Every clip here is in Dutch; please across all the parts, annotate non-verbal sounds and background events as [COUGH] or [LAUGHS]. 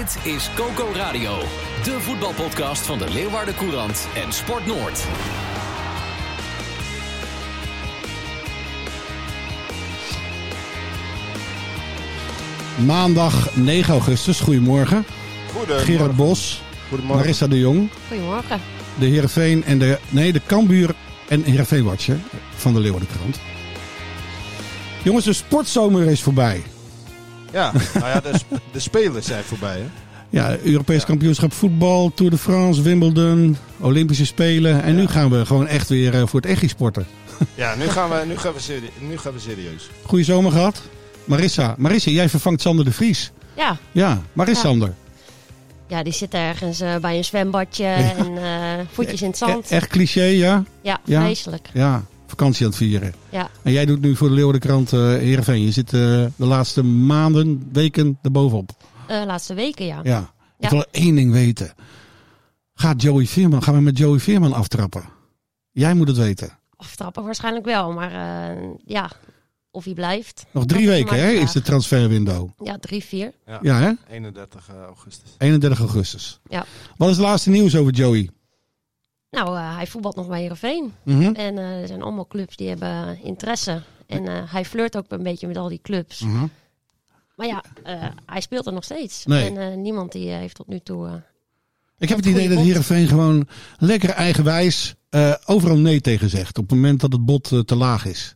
Dit is Coco Radio, de voetbalpodcast van de Leeuwarden Courant en Sport Noord. Maandag 9 augustus, goedemorgen. Goedemorgen. Gerard Bos, Goedemorgen. Marissa de Jong, Goedemorgen. de Heerenveen en de, nee, de Kambuur en Heerenveen Watcher van de Leeuwardenkrant. Jongens, de sportzomer is voorbij. Ja, [LAUGHS] nou ja, de, sp- de spelers zijn voorbij. Hè? Ja, Europees kampioenschap voetbal, Tour de France, Wimbledon, Olympische Spelen. En nu gaan we gewoon echt weer eh, voor het echi sporten. [LAUGHS] Ja, nu gaan we, nu gaan we, serie- nu gaan we serieus. Goeie zomer gehad. Marissa, Marissa, jij vervangt Sander de Vries. Ja, Ja, waar is Ja. Sander? ja die zit ergens eh, bij een zwembadje en eh, voetjes in het zand. E- echt cliché, ja? Ja, Ja. vreselijk. Ja, vakantie aan het vieren. Ja. En jij doet nu voor de Leeuwardenkrant eh Heerenveen. Je zit eh, de laatste maanden, weken erbovenop. Eh laatste weken, ja. Ja. Ik Ja. wil één ding weten. Gaat Joey Veerman, gaan we met Joey Veerman aftrappen? Jij moet het weten. Aftrappen waarschijnlijk wel, maar eh, ja, of hij blijft. Nog drie weken hè, de is de transferwindow. Ja, drie, vier. Ja hè? 31 augustus. 31 augustus. Ja. Wat is het laatste nieuws over Joey? Nou, eh, hij voetbalt nog bij Heerenveen. Mhm. En eh, er zijn allemaal clubs die hebben interesse. En eh, hij flirt ook een beetje met al die clubs. Mhm. Maar ja, eh, hij speelt er nog steeds. Nee. En eh, niemand die eh, heeft tot nu toe... eh, Ik heb het idee dat bot. Heerenveen gewoon lekker eigenwijs eh, overal nee tegen zegt. Op het moment dat het bod eh, te laag is.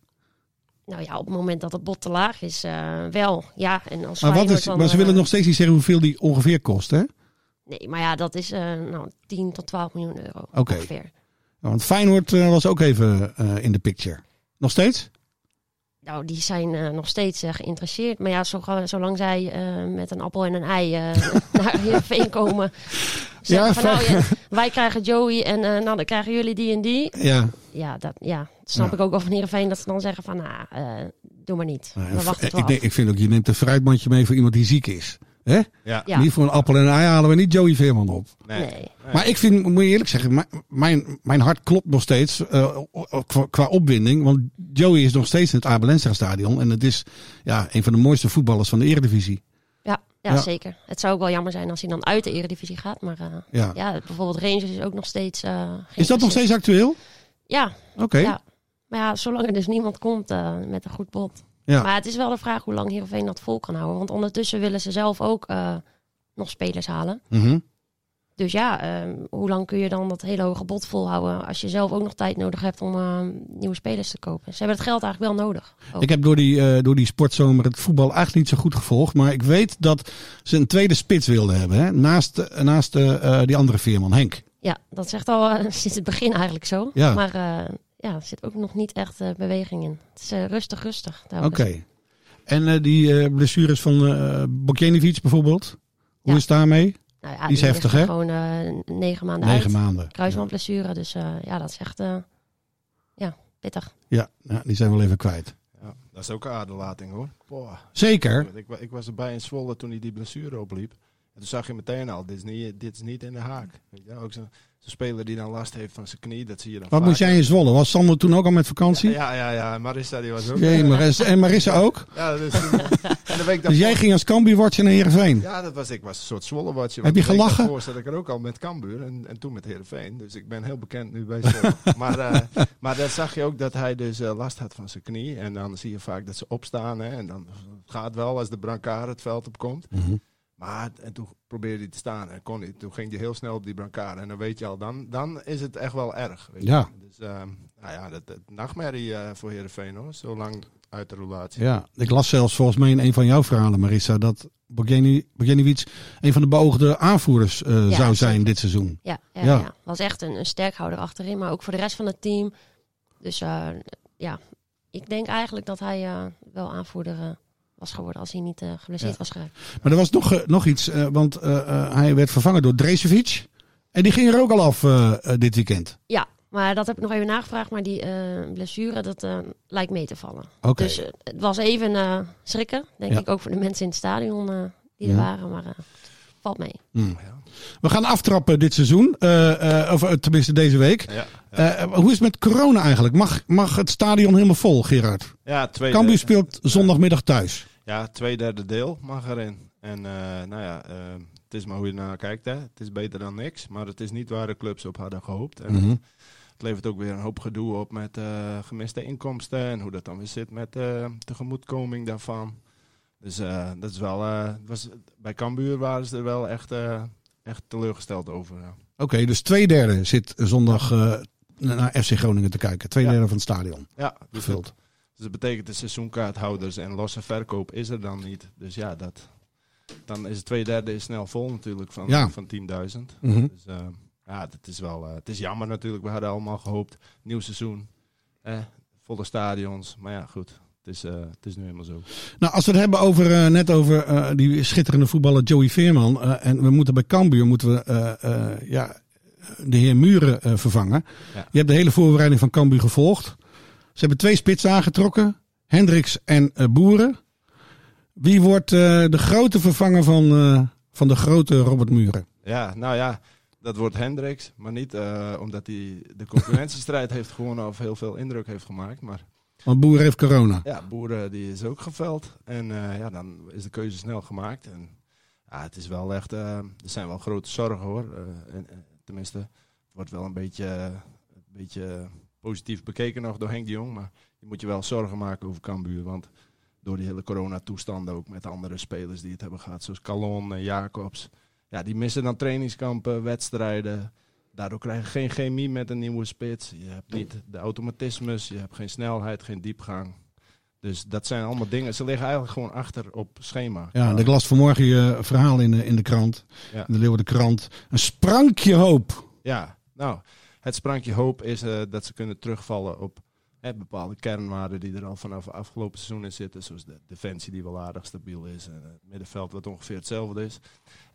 Nou ja, op het moment dat het bod te laag is, eh, wel. Ja, en als Maar, wat is, maar ze willen eh, nog steeds niet zeggen hoeveel die ongeveer kost hè? Nee, maar ja, dat is eh nou, 10 tot 12 miljoen euro ongeveer. Ja, want Feyenoord eh, was ook even eh, in de picture. Nog steeds? Nou, die zijn nog steeds geïnteresseerd. Maar ja, zo, zolang zij met een appel en een ei [LAUGHS] naar Heerenveen komen... Ja, van, nou, ja, wij krijgen Joey en nou, dan krijgen jullie die en die. Ja. Ja, dat, ja, snap ik ook wel van Heerenveen. Dat ze dan zeggen van, nou, doe maar niet. Nou, We wachten ik, denk- ik vind ook, je neemt een fruitmandje mee voor iemand die ziek is. Hè? Ja. Ja. Niet voor een appel en een ei halen we niet Joey Veerman op. Nee. Nee. Maar ik vind, moet je eerlijk zeggen, mijn- mijn, hart klopt nog steeds eh, qua, qua opwinding. Want Joey is nog steeds in het Abel Enstra stadion. En het is ja, een van de mooiste voetballers van de eredivisie. Ja, ja, Ja. zeker. Het zou ook wel jammer zijn als hij dan uit de eredivisie gaat. Maar eh, Ja. ja, bijvoorbeeld Rangers is ook nog steeds... eh, Is dat nog steeds actueel? Ja, Oké. Ja. Maar ja, zolang er dus niemand komt eh, met een goed bod. Ja. Maar het is wel de vraag hoe lang Heerenveen dat vol kan houden. Want ondertussen willen ze zelf ook eh, nog spelers halen. Mhm. Dus ja, eh, hoe lang kun je dan dat hele hoge bod volhouden... als je zelf ook nog tijd nodig hebt om eh, nieuwe spelers te kopen. Ze hebben het geld eigenlijk wel nodig. ook. Ik heb door die, eh, door die sportzomer het voetbal eigenlijk niet zo goed gevolgd. Maar ik weet dat ze een tweede spits wilden hebben. Hè? Naast, naast eh, die andere Veerman, Henk. Ja, dat zegt al [LAUGHS] sinds het begin eigenlijk zo. Ja. Maar ja, er zit ook nog niet echt eh, beweging in. Het is eh, rustig, rustig. daar Oké. En eh, die eh, blessures van eh Bokjenovic bijvoorbeeld. Hoe Ja. is het daarmee? Nou ja, Die is heftig, hè? Gewoon eh, negen maanden Negen uit. maanden. Kruisbandblessure, dus eh, ja, dat is echt eh, ja, pittig. Ja, ja, die zijn we wel even kwijt. Ja, dat is ook een aderlating hoor. Boah. Zeker. Ik, ik was erbij in Zwolle toen hij die blessure opliep. En toen zag je meteen al, dit is niet, dit is niet in de haak. Weet je? Ook zo'n zo'n speler die dan last heeft van zijn knie, dat zie je dan Wat moest jij in Zwolle? Was Sander toen ook al met vakantie? Ja, ja, ja. Marissa die was ook. Jee, Marissa, en Marissa ook? Ja, dus, en de week [LAUGHS] Dus jij ging als Cambuur-watcher naar Heerenveen? Ja, dat was, ik was een soort Zwolle-watje. Heb je gelachen? Zat ik er ook al met Cambuur en, en toen met Heerenveen. Dus ik ben heel bekend nu bij Zwolle. [LAUGHS] maar, eh, maar dan zag je ook dat hij dus eh, last had van zijn knie. En dan zie je vaak dat ze opstaan. Hè, en dan gaat wel als de brancard het veld opkomt. Mhm. Maar en toen probeerde hij te staan en kon niet. Toen ging hij heel snel op die brancard. En dan weet je al, dan, dan is het echt wel erg. Weet je. Ja. Dus ehm, nou ja, dat, dat nachtmerrie eh, voor Heerenveen hoor. Zo lang uit de relatie. Ja, ik las zelfs volgens mij in een van jouw verhalen, Marissa, dat Bogeni- Bogeniewicz een van de beoogde aanvoerders eh, Ja, zou zijn zeker. dit seizoen. Ja, ja, Ja. ja. was echt een, een sterkhouder achterin, maar ook voor de rest van het team. Dus eh, ja, ik denk eigenlijk dat hij eh, wel aanvoerder eh, was geworden als hij niet eh geblesseerd Ja. was geraakt. Maar er was nog, eh, nog iets, eh, want eh, eh, hij werd vervangen door Dresevic. En die ging er ook al af dit weekend. Ja, maar dat heb ik nog even nagevraagd. Maar die eh, blessure, dat eh, lijkt mee te vallen. Oké. Dus het was even eh, schrikken, denk Ja. ik ook voor de mensen in het stadion eh, die Ja. er waren. Maar valt mee. We gaan aftrappen dit seizoen. eh, eh, of tenminste deze week. Ja, Eh, hoe is het met corona eigenlijk? Mag, mag het stadion helemaal vol, Gerard? ja twee Cambuur speelt zondagmiddag thuis. Ja, twee derde deel mag erin. En eh, nou ja, eh, het is maar hoe je naar kijkt. Hè. Het is beter dan niks, maar het is niet waar de clubs op hadden gehoopt. En Mhm. het levert ook weer een hoop gedoe op met eh, gemiste inkomsten en hoe dat dan weer zit met tegemoetkoming daarvan. Dus dat is wel, was, bij Cambuur waren ze er wel echt, echt teleurgesteld over. Ja. Oké, dus twee derde zit zondag naar FC Groningen te kijken. Twee Ja. derde van het stadion Ja, dus gevuld. Dus dat betekent de seizoenkaarthouders en losse verkoop is er dan niet. Dus ja, dat, dan is het twee derde is snel vol natuurlijk van, Ja. van 10.000. Mhm. Dus eh, ja, dat is wel, eh, het is jammer natuurlijk. We hadden allemaal gehoopt, nieuw seizoen, eh, volle stadions. Maar ja, goed, het is, eh, het is nu helemaal zo. Nou, als we het hebben over, net over die schitterende voetballer Joey Veerman. en we moeten bij Cambuur moeten we, ja, de heer Muren vervangen. Ja. Je hebt de hele voorbereiding van Cambuur gevolgd. Ze hebben twee spitsen aangetrokken. Hendricks en eh, Boeren. Wie wordt eh, de grote vervanger van, eh, van de grote Robert Muren? Ja, nou ja, dat wordt Hendricks. Maar niet omdat hij de concurrentiestrijd heeft gewonnen of heel veel indruk heeft gemaakt. Maar Want Boeren heeft corona. ja, Boeren die is ook geveld. En ja, dan is de keuze snel gemaakt. En ja, het is wel echt, er zijn wel grote zorgen hoor. En, en, tenminste, het wordt wel een beetje, een beetje positief bekeken nog door Henk de Jong. Maar je moet je wel zorgen maken over Cambuur. Want door die hele coronatoestanden ook met andere spelers die het hebben gehad. Zoals Calon en Jacobs. Ja, die missen dan trainingskampen, wedstrijden. Daardoor krijg je geen chemie met een nieuwe spits. Je hebt niet de automatismes, je hebt geen snelheid, geen diepgang. Dus dat zijn allemaal dingen. Ze liggen eigenlijk gewoon achter op schema. Ja, ik las vanmorgen je verhaal in de, in de krant. Ja. In de Leeuwarden krant. Een sprankje hoop. Ja, nou, het sprankje hoop is eh, dat ze kunnen terugvallen op bepaalde kernwaarden die er al vanaf het afgelopen seizoen in zitten. Zoals de defensie die wel aardig stabiel is. En het middenveld wat ongeveer hetzelfde is.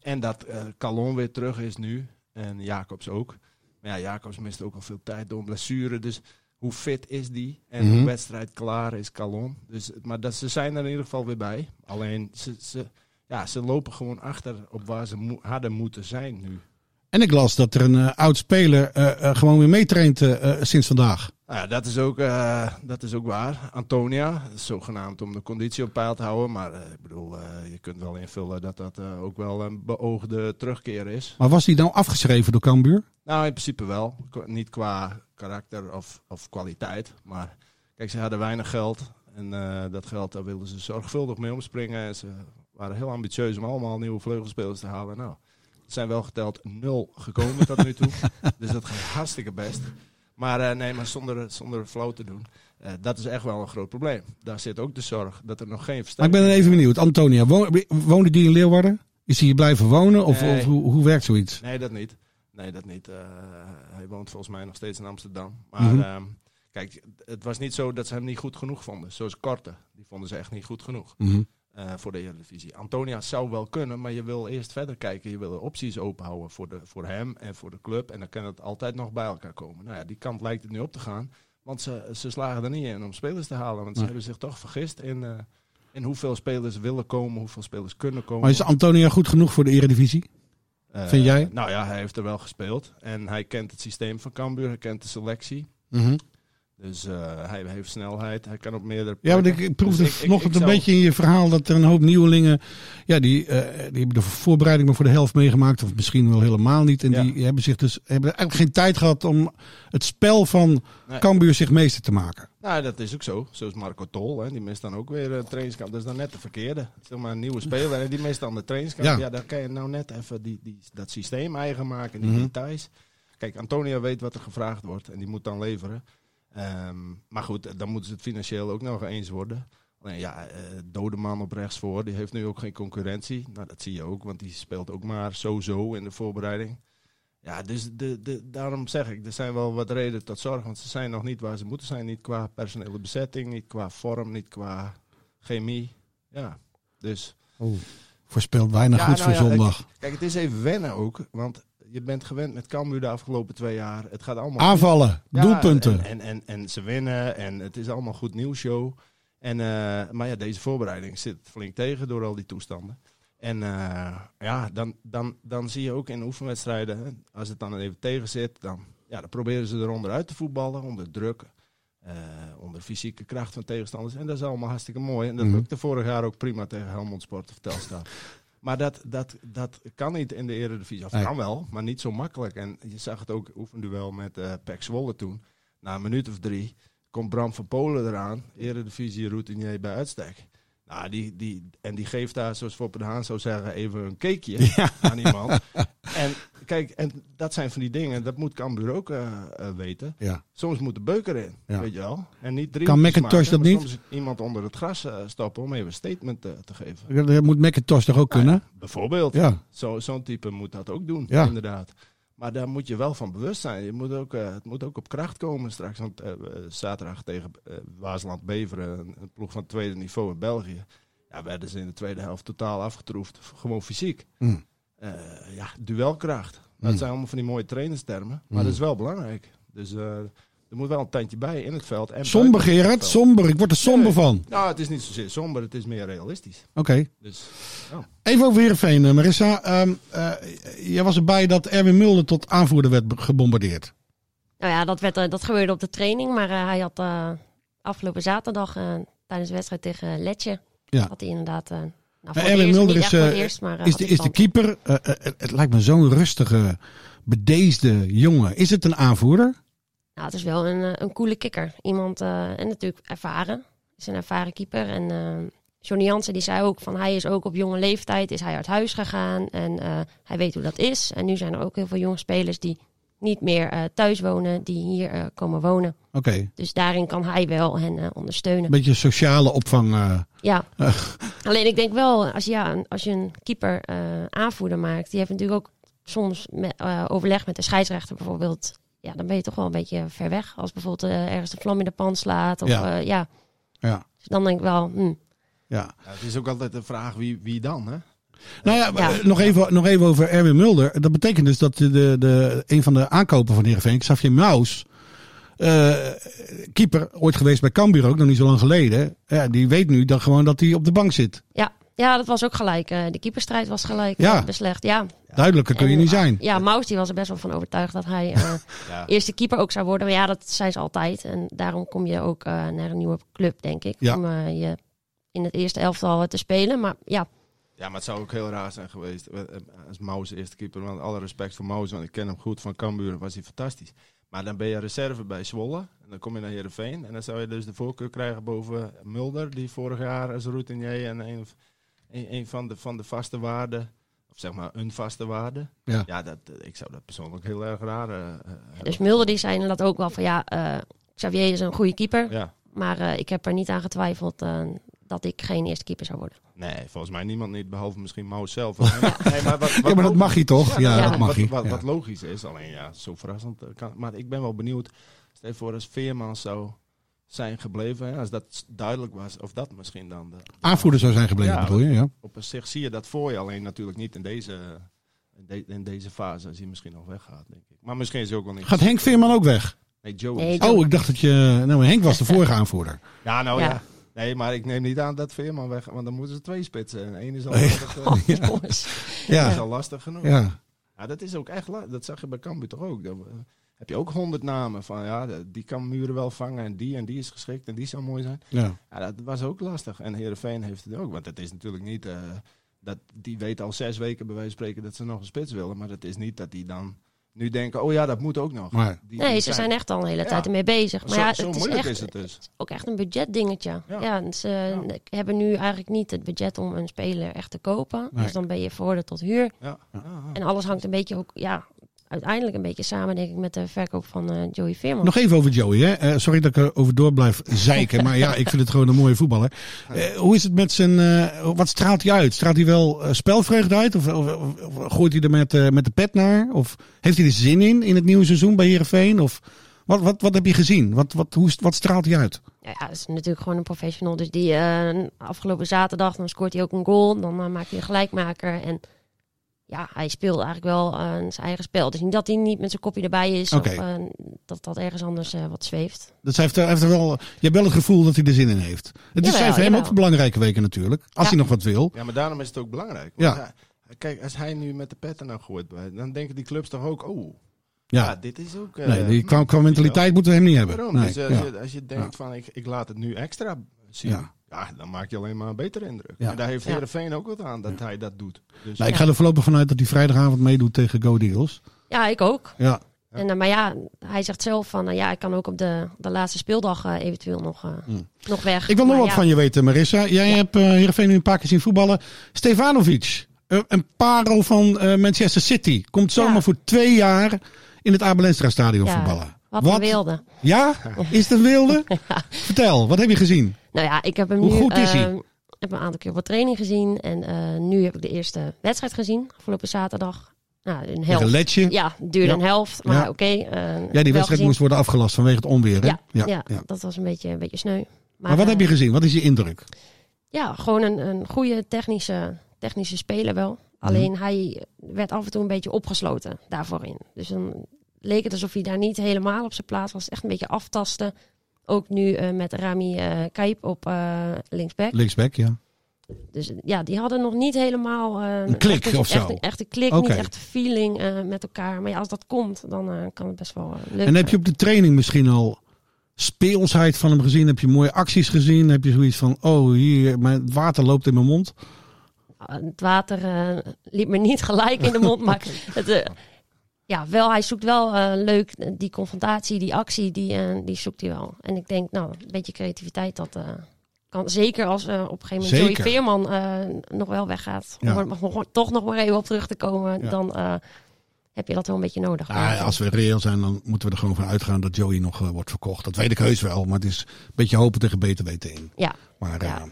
En dat eh Calon weer terug is nu. En Jacobs ook. Maar ja, Jacobs mist ook al veel tijd door een blessure. Dus hoe fit is die? En Mhm. hoe wedstrijd klaar is Calon? Dus, maar dat, ze zijn er in ieder geval weer bij. Alleen ze, ze, ja, ze lopen gewoon achter op waar ze mo- hadden moeten zijn nu. En ik las dat er een eh, oud speler eh, eh, gewoon weer meetraint sinds vandaag. Nou ja, dat is ook, dat is ook waar. Antonia, zogenaamd om de conditie op peil te houden. Maar ik bedoel, je kunt wel invullen dat dat ook wel een beoogde terugkeer is. Maar was hij nou afgeschreven door Cambuur? Nou, in principe wel. Niet qua karakter of, of kwaliteit. Maar kijk, ze hadden weinig geld. En dat geld, daar wilden ze zorgvuldig mee omspringen. En ze waren heel ambitieus om allemaal nieuwe vleugelspelers te halen. Nou, zijn wel geteld nul gekomen tot nu toe. [LAUGHS] dus dat gaat hartstikke best. Maar eh, nee, maar zonder, zonder flauw te doen. eh, dat is echt wel een groot probleem. Daar zit ook de zorg dat er nog geen Maar ik ben even benieuwd. Antonia, wo- woonde die in Leeuwarden? Is hij hier blijven wonen? Of, Nee. of hoe, hoe werkt zoiets? Nee, dat niet. Nee, dat niet. Eh, hij woont volgens mij nog steeds in Amsterdam. Maar Mhm. ehm, kijk, het was niet zo dat ze hem niet goed genoeg vonden. Zoals Korte. Die vonden ze echt niet goed genoeg Mhm. Eh, voor de Eredivisie. Antonia zou wel kunnen, maar je wil eerst verder kijken. Je wil de opties openhouden voor, de, voor hem en voor de club. En dan kan het altijd nog bij elkaar komen. Nou ja, die kant lijkt het nu op te gaan. Want ze, ze slagen er niet in om spelers te halen. Want ze hebben zich toch vergist in, eh, in hoeveel spelers willen komen, hoeveel spelers kunnen komen. Maar is Antonia goed genoeg voor de Eredivisie? Eh, Vind jij? Nou ja, hij heeft er wel gespeeld. En hij kent het systeem van Cambuur, hij kent de selectie. Mhm. Dus eh, hij heeft snelheid, hij kan op meerdere Ja, want ik, proefde Dus ik- ik- vanochtend een beetje in je verhaal dat er een hoop nieuwelingen. Ja, die, eh, die hebben de voorbereiding maar voor de helft meegemaakt. Of misschien wel helemaal niet. En Ja. die hebben zich dus hebben eigenlijk geen tijd gehad om het spel van Nee. Cambuur zich meester te maken. Nou, dat is ook zo. Zoals Marco Tol, hè, die mist dan ook weer een trainingskamp. Dat is dan net de verkeerde. Zeg maar een nieuwe speler en die mist dan de trainingskamp. Ja. Ja, dan kan je nou net even die, die, dat systeem eigen maken, die Mhm. details. Kijk, Antonio weet wat er gevraagd wordt en die moet dan leveren. Ehm, maar goed, dan moeten ze het financieel ook nog eens worden. Alleen ja, eh Dodeman op rechts voor, die heeft nu ook geen concurrentie. Nou, dat zie je ook, want die speelt ook maar zo-zo in de voorbereiding. Ja, dus de, de, daarom zeg ik, er zijn wel wat redenen tot zorg. Want ze zijn nog niet waar ze moeten zijn. Niet qua personele bezetting, niet qua vorm, niet qua chemie. Ja, dus... Voorspelt weinig Ja, goeds nou voor ja, zondag. Kijk, het is even wennen ook. Want je bent gewend met Cambuur de afgelopen twee jaar. Het gaat allemaal Aanvallen, Ja, doelpunten. En, en, en, en ze winnen en het is allemaal goed nieuwsshow. En, eh, maar ja, deze voorbereiding zit flink tegen door al die toestanden. En eh, ja, dan, dan, dan zie je ook in oefenwedstrijden, als het dan even tegen zit, dan, ja, dan proberen ze eronder uit te voetballen, onder druk, eh, onder fysieke kracht van tegenstanders. En dat is allemaal hartstikke mooi. En dat Mhm. lukte vorig jaar ook prima tegen Helmond Sport of Telstar. Maar dat, dat, dat kan niet in de Eredivisie. Of Nee. kan wel, maar niet zo makkelijk. En je zag het ook oefenduel met eh Pek Zwolle toen. Na een minuut of drie komt Bram van Polen eraan. Eredivisie routinier bij uitstek. Nou, die, die, en die geeft daar, zoals Foppe de Haan zou zeggen, even een cakeje aan iemand. [LAUGHS] En kijk, en dat zijn van die dingen, dat moet Cambuur ook eh, eh, weten. Ja. Soms moet de beuker in, Ja. weet je wel. En niet drie Kan McIntosh dat niet? Soms iemand onder het gras eh, stoppen om even een statement te geven. Dat moet McIntosh toch ook kunnen? Nou ja, bijvoorbeeld. Ja. Zo- Zo'n type moet dat ook doen, Ja. inderdaad. Maar daar moet je wel van bewust zijn. Je moet ook, het moet ook op kracht komen straks. Want zaterdag tegen eh Waasland-Beveren, een, een ploeg van het tweede niveau in België. Ja, werden ze in de tweede helft totaal afgetroefd. Gewoon fysiek. Mm. Eh, ja, duelkracht. Dat Mm. zijn allemaal van die mooie trainerstermen. Maar Mm. dat is wel belangrijk. Dus eh, er moet wel een tandje bij in het veld. En Somber, Gerard. veld. Somber. Ik word er somber Nee. van. Nou, het is niet zozeer somber. Het is meer realistisch. Oké. Dus Even over Heerenveen, eh, Marissa. Ehm eh, jij was erbij dat Erwin Mulder tot aanvoerder werd gebombardeerd. Nou ja, dat, werd, dat gebeurde op de training. Maar eh, hij had eh, afgelopen zaterdag tijdens de wedstrijd tegen Letje... Ja. had hij inderdaad... nou, voor het Erwin Mulder is, eh, het eerst, maar, eh, Is de, is de keeper, eh, het, lijkt me zo'n rustige, bedeesde jongen. Is het een aanvoerder? Nou, het is wel een, een coole kikker. Iemand, en natuurlijk ervaren. Is een ervaren keeper. En Johnny Jansen die zei ook van hij is ook op jonge leeftijd is hij uit huis gegaan. En hij weet hoe dat is. En nu zijn er ook heel veel jonge spelers die niet meer eh, thuis wonen, die hier eh, komen wonen. Oké, Dus daarin kan hij wel hen eh, een ondersteunen. beetje sociale opvang. eh. Ja. [LAUGHS] Alleen ik denk wel, als, ja, als je een keeper eh, aanvoerder maakt, die heeft natuurlijk ook soms met, eh, overleg met de scheidsrechter bijvoorbeeld. Ja, dan ben je toch wel een beetje ver weg. Als bijvoorbeeld ergens de vlam in de pan slaat. Of, Ja. ja. ja. ja, Dus dan denk ik wel, hm, ja. ja, het is ook altijd de vraag wie, wie dan, hè? Nou ja, Ja. eh, nog, even, nog even over Erwin Mulder. Dat betekent dus dat de, de, de, een van de aankopen van Heerenveen, Xavier Maus, eh, keeper, ooit geweest bij Cambuur ook, nog niet zo lang geleden. Ja, die weet nu dan gewoon dat hij op de bank zit. ja. ja, dat was ook gelijk. eh, de keeperstrijd was gelijk Ja. beslecht. Ja. Duidelijker kun je En, niet zijn. Ja, Maus die was er best wel van overtuigd dat hij eh, [LAUGHS] Ja. eerste keeper ook zou worden. Maar ja, dat zijn ze altijd. En daarom kom je ook eh, naar een nieuwe club, denk ik. Ja. Om eh, je in het eerste elftal te spelen. Maar ja, Ja, maar het zou ook heel raar zijn geweest eh, eh, als Maus eerste keeper. Want alle respect voor Maus, want ik ken hem goed van Cambuur, was hij fantastisch. Maar dan ben je reserve bij Zwolle en dan kom je naar Heerenveen. En dan zou je dus de voorkeur krijgen boven Mulder, die vorig jaar als routinier en een, een, een van, de, van de vaste waarden, of zeg maar een vaste waarde. Ja. Ja, dat, eh, ik zou dat persoonlijk heel erg raar hebben. Dus Mulder die zei inderdaad ook wel van ja, eh, Xavier is een goede keeper. Ja, Maar eh, ik heb er niet aan getwijfeld dat ik geen eerste keeper zou worden. Nee, volgens mij niemand niet, behalve misschien Maus zelf. [LAUGHS] Nee, maar, wat, Ja, maar dat mag hij toch? Ja, dat wat- mag hij. Wat, wat logisch is, alleen ja, zo verrassend. eh, Kan, maar ik ben wel benieuwd, stel voor als Veerman zou zijn gebleven, hè, als dat duidelijk was, of dat misschien dan... De, Aanvoerder zou zijn gebleven, Ja. bedoel je? Ja. Op zich zie je dat voor je, alleen natuurlijk niet in deze, in, de- in deze fase, als hij misschien nog weggaat, denk ik. Maar misschien is hij ook wel niet... Gaat Henk Veerman ook weg? Nee, Joe. Nee, Oh, ik dacht dat je... Nou, Henk was de vorige [LAUGHS] aanvoerder. Ja, nou ja. Nee, maar ik neem niet aan dat Veerman weg want dan moeten ze twee spitsen. En één is al, [LAUGHS] Nee. lastig, eh, [LAUGHS] Jongens. is al lastig genoeg. ja. Ja, dat is ook echt Dat zag je bij Cambuur toch ook. Dan eh, heb je ook honderd namen van ja, die kan muren wel vangen en die en die is geschikt en die zou mooi zijn. ja. Ja, dat was ook lastig. En Heerenveen heeft het ook. Want het is natuurlijk niet eh, dat die weten al zes weken bij wijze van spreken dat ze nog een spits willen. Maar het is niet dat die dan nu denken, oh ja, dat moet ook nog. Maar Die- Nee, die ze zijn echt al een hele Ja. tijd ermee bezig. Maar Zo, ja, zo het is moeilijk echt, is het dus. ook echt een budgetdingetje. Ja. Ja. ze hebben nu eigenlijk niet het budget om een speler echt te kopen. Nee. Dus dan ben je veroordeeld tot huur. Ja. Ja, ja. En alles hangt een beetje ook, ja, uiteindelijk een beetje samen, denk ik, met de verkoop van eh, Joey Veerman. Nog even over Joey. Hè? Eh, sorry dat ik er over door blijf zeiken. [LAUGHS] maar ja, ik vind het gewoon een mooie voetballer. Eh, hoe is het met zijn... eh, wat straalt hij uit? Straalt hij wel spelvreugde uit? Of, of, of- of gooit hij er met, eh, met de pet naar? Of heeft hij er zin in, in het nieuwe seizoen bij Heerenveen? Of wat, wat, wat heb je gezien? Wat, wat, hoe, wat straalt hij uit? Ja, ja, dat is natuurlijk gewoon een professional. Dus die eh, afgelopen zaterdag, dan scoort hij ook een goal. Dan maakt hij een gelijkmaker. En ja, hij speelt eigenlijk wel eh, zijn eigen spel. Dus niet dat hij niet met zijn kopje erbij is. Oké. Of eh, dat dat ergens anders eh, wat zweeft. Dus hij heeft, er- hij heeft er wel, je hebt wel het gevoel dat hij er zin in heeft. Het is voor hem ook een belangrijke weken natuurlijk. Als Ja. hij nog wat wil. Ja, maar daarom is het ook belangrijk. Ja. Hij- kijk, als hij nu met de petten nou gooit, bij- dan denken die clubs toch ook, oh, ja, Ja. dit is ook... eh, Nee, die qua, hm, qua mentaliteit moeten we hem niet hebben. Daarom, Nee, dus ja. als, je, als je denkt van, ik, ik laat het nu extra zien, Ja. Ja. dan maak je alleen maar een betere indruk. Ja. En daar heeft Ja. Heerenveen ook wat aan, dat hij dat doet. Dus, Nou, ik ga er voorlopig vanuit dat hij vrijdagavond meedoet tegen Go Eagles. Ja, ik ook. Ja. En, eh, maar ja, hij zegt zelf van, nou ja, ik kan ook op de, de laatste speeldag eh, eventueel nog, eh, nog weg. Ik wil nog wat ja, van je weten, Marissa. Jij hebt eh Heerenveen nu een paar keer zien voetballen. Stefanovic, eh, een parel van eh, Manchester City. Komt zomaar Ja. voor twee jaar in het Abel Enstra stadion Ja, voetballen. Wat, een wilde. Ja? Is het een wilde? [LAUGHS] Vertel, wat heb je gezien? Nou ja, ik heb hem Hoe nu... goed is hij? eh, heb een aantal keer op wat training gezien. En eh, nu heb ik de eerste wedstrijd gezien. Afgelopen zaterdag. Nou, een helft. Letje. Ja, duurde Ja. een helft. Maar Ja. oké. eh, Ja, die wedstrijd gezien. moest worden afgelast vanwege het onweer. Hè? Ja, ja, dat was een beetje, een beetje sneu. Maar, Maar wat eh, heb je gezien? Wat is je indruk? Ja, gewoon een, een goede technische, technische speler wel. Alleen hij werd af en toe een beetje opgesloten daarvoor in. Dus dan leek het alsof hij daar niet helemaal op zijn plaats was. Echt een beetje aftasten. Ook nu eh, met Rami eh Kaip op eh, linksback. Linksback, ja. Dus ja, die hadden nog niet helemaal... Een klik echt, of zo? Echt, een- echt een klik, niet echt feeling met elkaar. Maar ja, als dat komt, dan kan het best wel lukken. En heb je op de training misschien al speelsheid van hem gezien? Heb je mooie acties gezien? Heb je zoiets van, oh, hier, mijn het water loopt in mijn mond? Het water liep me niet gelijk in de mond, [LAUGHS] maar het, ja, wel, hij zoekt wel eh, leuk eh, die confrontatie, die actie, die, eh, die zoekt hij wel. En ik denk, nou, een beetje creativiteit, dat kan zeker als op een gegeven moment Zeker. Joey Veerman nog wel weggaat, Ja. om er toch nog maar even op terug te komen, Ja. dan heb je dat wel een beetje nodig. Ja, als we reëel zijn, dan moeten we er gewoon van uitgaan dat Joey nog wordt verkocht. Dat weet ik heus wel, maar het is een beetje hopen tegen beter weten in. Ja, Maar Ja.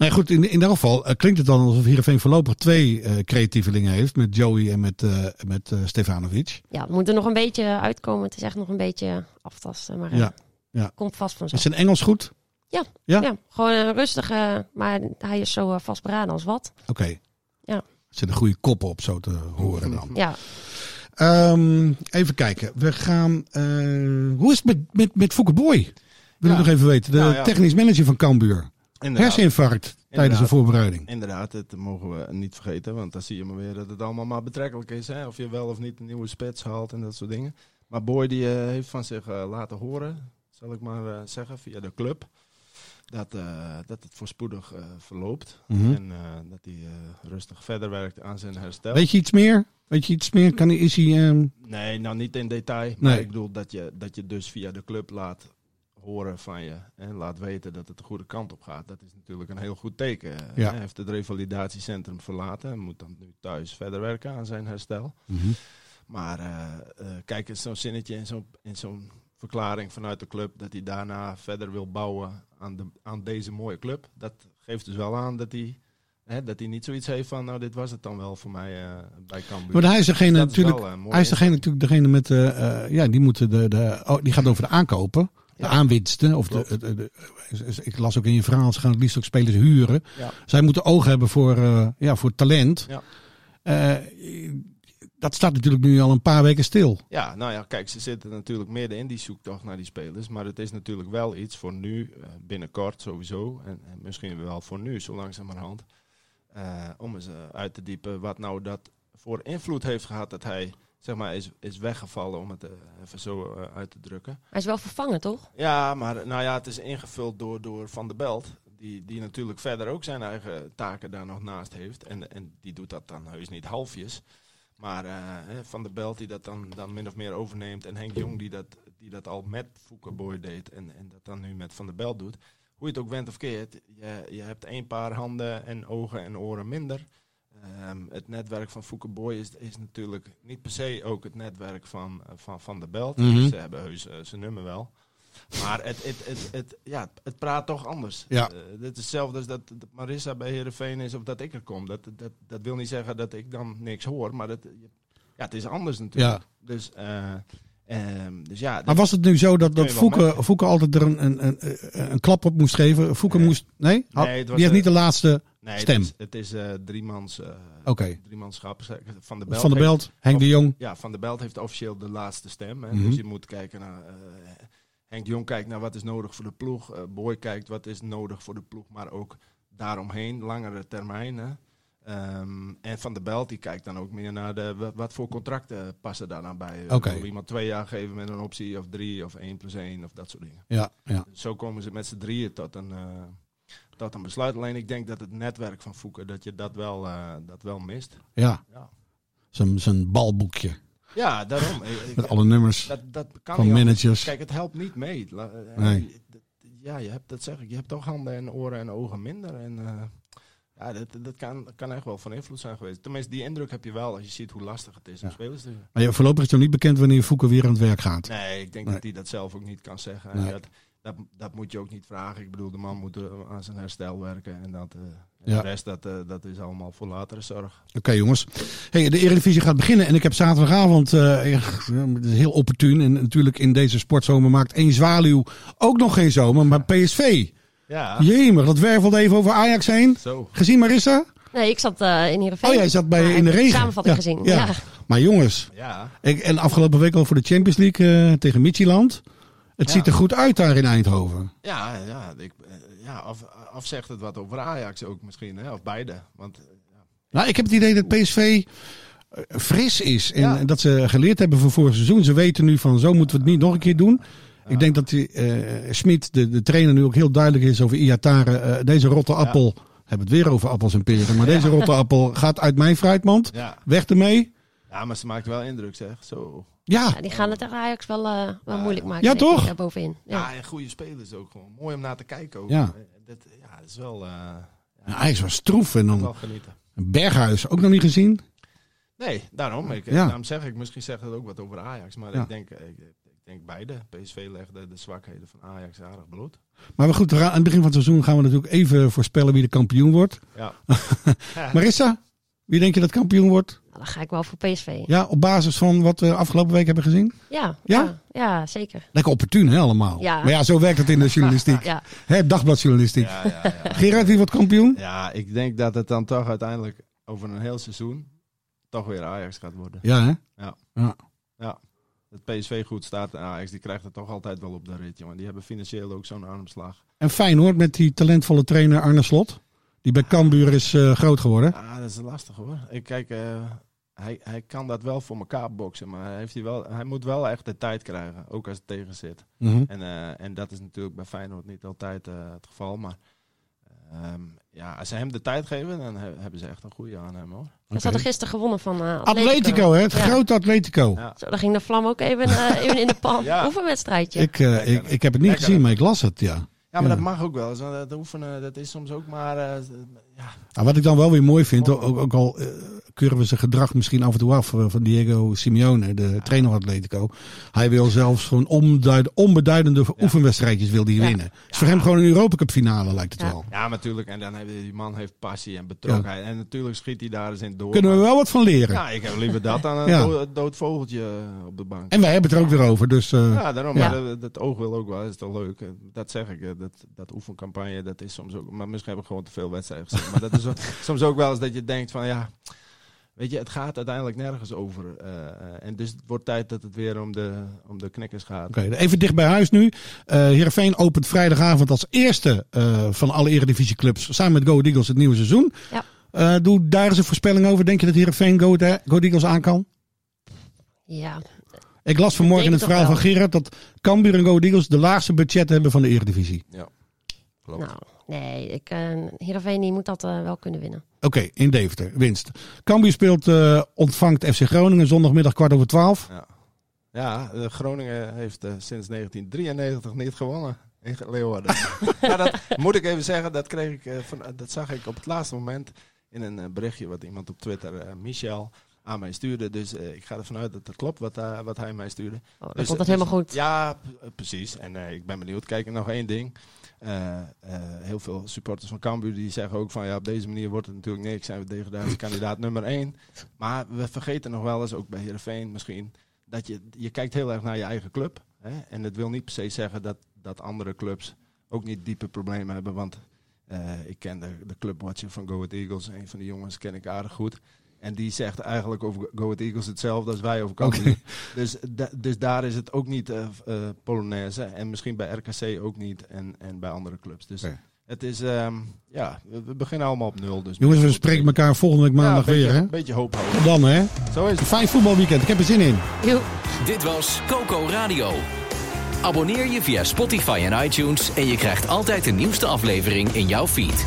Nee, goed, in, in ieder geval eh, klinkt het dan alsof Heerenveen voorlopig twee eh, creatievelingen heeft. Met Joey en met, eh, met Stefanovic. ja, we moeten nog een beetje uitkomen. Het is echt nog een beetje aftasten, maar Ja, ja. komt vast Is vanzelf. zijn Engels goed? Ja, Ja? ja? gewoon een rustige, maar hij is zo vastberaden als wat. Oké. Ja. Er zit een goede kop op, zo te horen dan. Ja, Ehm, even kijken. We gaan. eh, hoe is het met, met, met Fouke Boy? Wil ik Ja. nog even weten. De Nou ja. technisch manager van Cambuur. Inderdaad. Herseninfarct tijdens de Inderdaad. voorbereiding. Inderdaad, dat mogen we niet vergeten. Want dan zie je maar weer dat het allemaal maar betrekkelijk is. Hè? Of je wel of niet een nieuwe spits haalt en dat soort dingen. Maar Boy die eh, heeft van zich eh, laten horen, zal ik maar eh, zeggen, via de club. Dat, dat het voorspoedig verloopt. Mhm. En dat hij rustig verder werkt aan zijn herstel. Weet je iets meer? Weet je iets meer? Kan, hij- is hij. ehm, Nee, nou niet in detail. Maar Nee. ik bedoel dat je, dat je dus via de club laat horen van je. En laat weten dat het de goede kant op gaat. Dat is natuurlijk een heel goed teken. Ja. Hij heeft het revalidatiecentrum verlaten. En moet dan nu thuis verder werken aan zijn herstel. mhm. Maar eh, eh, kijk eens zo'n zinnetje in zo'n, in zo'n verklaring vanuit de club. Dat hij daarna verder wil bouwen aan, de, aan deze mooie club. Dat geeft dus wel aan dat hij... Hè, dat hij niet zoiets heeft van, nou dit was het dan wel voor mij eh, bij Cambuur. Maar hij is degene is natuurlijk. wel, hij is degene natuurlijk degene met. ja, die moeten de. de oh, die gaat over de aankopen. De aanwinsten. Of de, ik las ook in je verhaal. Ze gaan het liefst ook spelers huren. Zij moeten oog hebben voor, eh, ja, voor talent. Ja. Eh, dat staat natuurlijk nu al een paar weken stil. Ja, nou ja, kijk, ze zitten natuurlijk midden in die zoektocht naar die spelers. Maar het is natuurlijk wel iets voor nu, eh, binnenkort sowieso. En, en misschien wel voor nu, zo langzamerhand. om eens uit te diepen wat nou dat voor invloed heeft gehad dat hij zeg maar, is, is weggevallen, om het eh, even zo eh, uit te drukken. hij is wel vervangen, toch? Ja, maar nou ja, het is ingevuld door, door Van der Belt. Die, die natuurlijk verder ook zijn eigen taken daar nog naast heeft. En, en die doet dat dan heus niet halfjes. Maar eh, Van der Belt die dat dan, dan min of meer overneemt. En Henk Jong die dat, die dat al met Foukeboy deed. En, en dat dan nu met Van der Belt doet. Hoe je het ook went of keert. Je, je hebt een paar handen en ogen en oren minder. Ehm, het netwerk van Foukeboy is, is natuurlijk niet per se ook het netwerk van eh, Van, van der Belt. Mhm. Ze hebben heus eh, zijn nummer wel. Maar het, het, het, het, ja, het praat toch anders. Ja. Eh, het is hetzelfde als dat, dat Marissa bij Heerenveen is of dat ik er kom. Dat, dat, dat wil niet zeggen dat ik dan niks hoor, maar dat, ja, het is anders natuurlijk. Ja. Dus, Ehm, dus ja, Maar was het nu zo dat, dat Fouke, Fouke altijd er een, een, een, een klap op moest geven? Fouke Nee. moest... Nee? Nee, het was, die heeft eh, niet de laatste... nee, stem. Het is, het is eh, driemans, eh Oké. driemanschap. Van de Belt Van de heeft- Belt, Henk de Jong. Ja, Van der Belt heeft officieel de laatste stem. Hè? Mhm. Dus je moet kijken naar... eh, Henk de Jong kijkt naar wat is nodig voor de ploeg. eh Boy kijkt wat is nodig voor de ploeg. Maar ook daaromheen, langere termijn. Hè? Ehm, en Van der Belt die kijkt dan ook meer naar de, wat, wat voor contracten passen daar dan bij. Oké. Wil iemand twee jaar geven met een optie of drie of één plus één of dat soort dingen. Ja, ja. Zo komen ze met z'n drieën tot een, eh, tot een besluit. Alleen ik denk dat het netwerk van Fouke, dat je dat wel, eh, dat wel mist. ja. Ja. Zijn, balboekje Ja, daarom. Ik- met alle nummers dat, dat kan van anders. managers. Kijk, het helpt niet mee. Eh, Nee. Ja, je hebt, dat zeg ik, je hebt toch handen en oren en ogen minder. En ja, dat, dat kan, kan echt wel van invloed zijn geweest. Tenminste, die indruk heb je wel als je ziet hoe lastig het is om Ja. spelers te Maar ja, voorlopig is het niet bekend wanneer Fouke weer aan het werk gaat. Nee, ik denk Nee. dat hij dat zelf ook niet kan zeggen. Nee. Dat, dat, dat moet je ook niet vragen. Ik bedoel, de man moet eh, aan zijn herstel werken. En dat, eh, Ja. de rest, dat, eh, dat is allemaal voor latere zorg. Oké jongens. Hey, de Eredivisie gaat beginnen en ik heb zaterdagavond, heel opportun en natuurlijk in deze sportzomer maakt één zwaluw ook nog geen zomer, maar PSV. Ja, Jemig, dat wervelde even over Ajax heen. zo. Gezien Marissa? Nee, ik zat eh, in Heerenveen. Oh, jij zat bij in de regen. Samenvatting Ja, gezien. ja. Ja. Maar jongens, Ja, ik, en afgelopen week al voor de Champions League eh, tegen Midtjylland. Het Ja. ziet er goed uit daar in Eindhoven. ja, ja, ik, eh, ja zegt het wat over Ajax ook misschien, hè? of beide. Want Nou, ik heb het idee dat PSV fris is. En Ja. dat ze geleerd hebben van vorig seizoen. Ze weten nu van zo moeten we het niet nog een keer doen. Ik denk dat die, eh Smit, de, de trainer, nu ook heel duidelijk is over Iatare. Eh, deze rotte appel, hebben het weer over appels en peren. Maar deze rotte appel gaat uit mijn fruitmand. ja. Weg ermee. ja, maar ze maakt wel indruk, zeg. Zo. Ja, Ja, die gaan het Ajax wel, eh, wel moeilijk maken. Ja, toch? daar bovenin. Ja. Ja, en goede spelers ook gewoon. Mooi om naar te kijken ook. Ja. Dat, ja, dat is wel, eh Nou, hij was stroef. En dan genieten. Berghuis, ook nog niet gezien. Nee, daarom. Ik, Ja. Daarom zeg ik, misschien zegt het ook wat over Ajax. Maar Ja. ik, denk, ik denk beide. PSV legde de zwakheden van Ajax aardig bloot. Maar we goed, aan het begin van het seizoen gaan we natuurlijk even voorspellen wie de kampioen wordt. Ja. [LAUGHS] Marissa, wie denk je dat kampioen wordt? Nou, dan ga ik wel voor PSV. Ja, op basis van wat we afgelopen week hebben gezien? Ja, Ja? ja? ja, zeker. Lekker opportun, hè, allemaal. Ja. Maar ja, zo werkt het in de [LAUGHS] journalistiek. Ja. Hè, dagbladjournalistiek. Ja, ja, ja. Gerard, wie wordt kampioen? ja, ik denk dat het dan toch uiteindelijk over een heel seizoen toch weer Ajax gaat worden. Ja, hè? Ja. ja. Ja. Dat PSV goed staat en Ajax, die krijgt het toch altijd wel op de rit, jongen. Die hebben financieel ook zo'n armslag. En fijn hoor, met die talentvolle trainer Arne Slot. Die bij Cambuur is eh, groot geworden. Ah, dat is lastig hoor. Ik kijk, eh, hij, hij kan dat wel voor elkaar boksen, maar hij, heeft hij, wel, hij moet wel echt de tijd krijgen, ook als het tegen zit. Mhm. En, eh, en dat is natuurlijk bij Feyenoord niet altijd het geval, maar ehm, ja, als ze hem de tijd geven, dan he- hebben ze echt een goede aan hem hoor. Ze hadden gisteren gewonnen van eh, Atletico. Atletico, hè? Het Ja. grote Atletico. Ja. Zo, dan ging de vlam ook even, eh, [LAUGHS] even in de pan. Ja. Oefenwedstrijdje. Ik, eh, ik, ik heb het niet Lekker, gezien, maar ik las het, ja. Ja, maar Ja. dat mag ook wel. Dat oefenen, dat is soms ook maar... ja, Nou, wat ik dan wel weer mooi vind, ook, ook al eh, keuren we zijn gedrag misschien af en toe af eh, van Diego Simeone, de trainer van Atletico. Hij wil zelfs gewoon onbeduid, onbeduidende oefenwedstrijdjes wil die winnen. Het is voor hem gewoon een Europa Cup finale, lijkt het Ja. wel. ja, natuurlijk. En dan heeft die man heeft passie en betrokkenheid. En natuurlijk schiet hij daar eens in door. Kunnen we wel wat van leren. Ja, ik heb liever dat dan een Ja. dood, dood vogeltje eh, op de bank. En wij hebben het er ook weer over, dus eh, Ja, daarom. Ja. Maar dat, dat oog wil ook wel. Dat is toch leuk. Dat zeg ik. Dat, dat oefencampagne, dat is soms ook... Maar misschien heb ik gewoon te veel wedstrijden gezien. Maar dat is ook- soms ook wel eens dat je denkt van... Ja, weet je, het gaat uiteindelijk nergens over. eh, eh, en dus het wordt tijd dat het weer om de, om de knikkers gaat. Oké, even dicht bij huis nu. Eh Heerenveen opent vrijdagavond als eerste eh, van alle eredivisieclubs samen met Go Ahead Eagles het nieuwe seizoen. Ja. Eh, doe daar eens een voorspelling over. Denk je dat Heerenveen Go Ahead Go Eagles aan kan? Ja, Ik las vanmorgen in denk het het verhaal van Gerard dat Cambuur en Go Ahead Eagles de laagste budget hebben van de eredivisie. Klopt. nou, nee. Ik, eh Heerenveen die moet dat eh, wel kunnen winnen. Oké, in Deventer, winst. Cambuur speelt, eh, ontvangt FC Groningen zondagmiddag kwart over twaalf. Ja, ja eh, Groningen heeft eh, sinds 1993 niet gewonnen. In Leeuwarden. [LAUGHS] ja, dat moet ik even zeggen. Dat, kreeg ik, eh, van, dat zag ik op het laatste moment in een berichtje wat iemand op Twitter, Michel, aan mij stuurde. Dus eh, ik ga ervan uit dat het klopt wat, wat hij mij stuurde. Oh, dan Dus, komt het dus- helemaal goed. Ja, precies. En eh, ik ben benieuwd. Kijk, nog één ding. Eh, eh, heel veel supporters van Cambuur die zeggen ook van ja, op deze manier wordt het natuurlijk niks. Zijn we degradatiekandidaat [LAUGHS] nummer één. Maar we vergeten nog wel eens, ook bij Heerenveen misschien, dat je, je kijkt heel erg naar je eigen club. Hè? En dat wil niet per se zeggen dat, dat andere clubs ook niet diepe problemen hebben. Want eh, ik ken de, de clubwatcher van Go Ahead Eagles. Een van die jongens ken ik aardig goed. En die zegt eigenlijk over Go Ahead Eagles hetzelfde als wij over Cambuur. Dus, da- dus daar is het ook niet eh eh, Polonaise. En misschien bij RKC ook niet. En, en bij andere clubs. Dus het is, ehm, ja, we we beginnen allemaal op nul. Dus Jongens, we spreken elkaar volgende week maandag ja, weer, hè? Een beetje hoop houden. Dan, hè? Zo is het. fijn voetbalweekend. Ik heb er zin in. Dit was Coco Radio. Abonneer je via Spotify en iTunes en je krijgt altijd de nieuwste aflevering in jouw feed.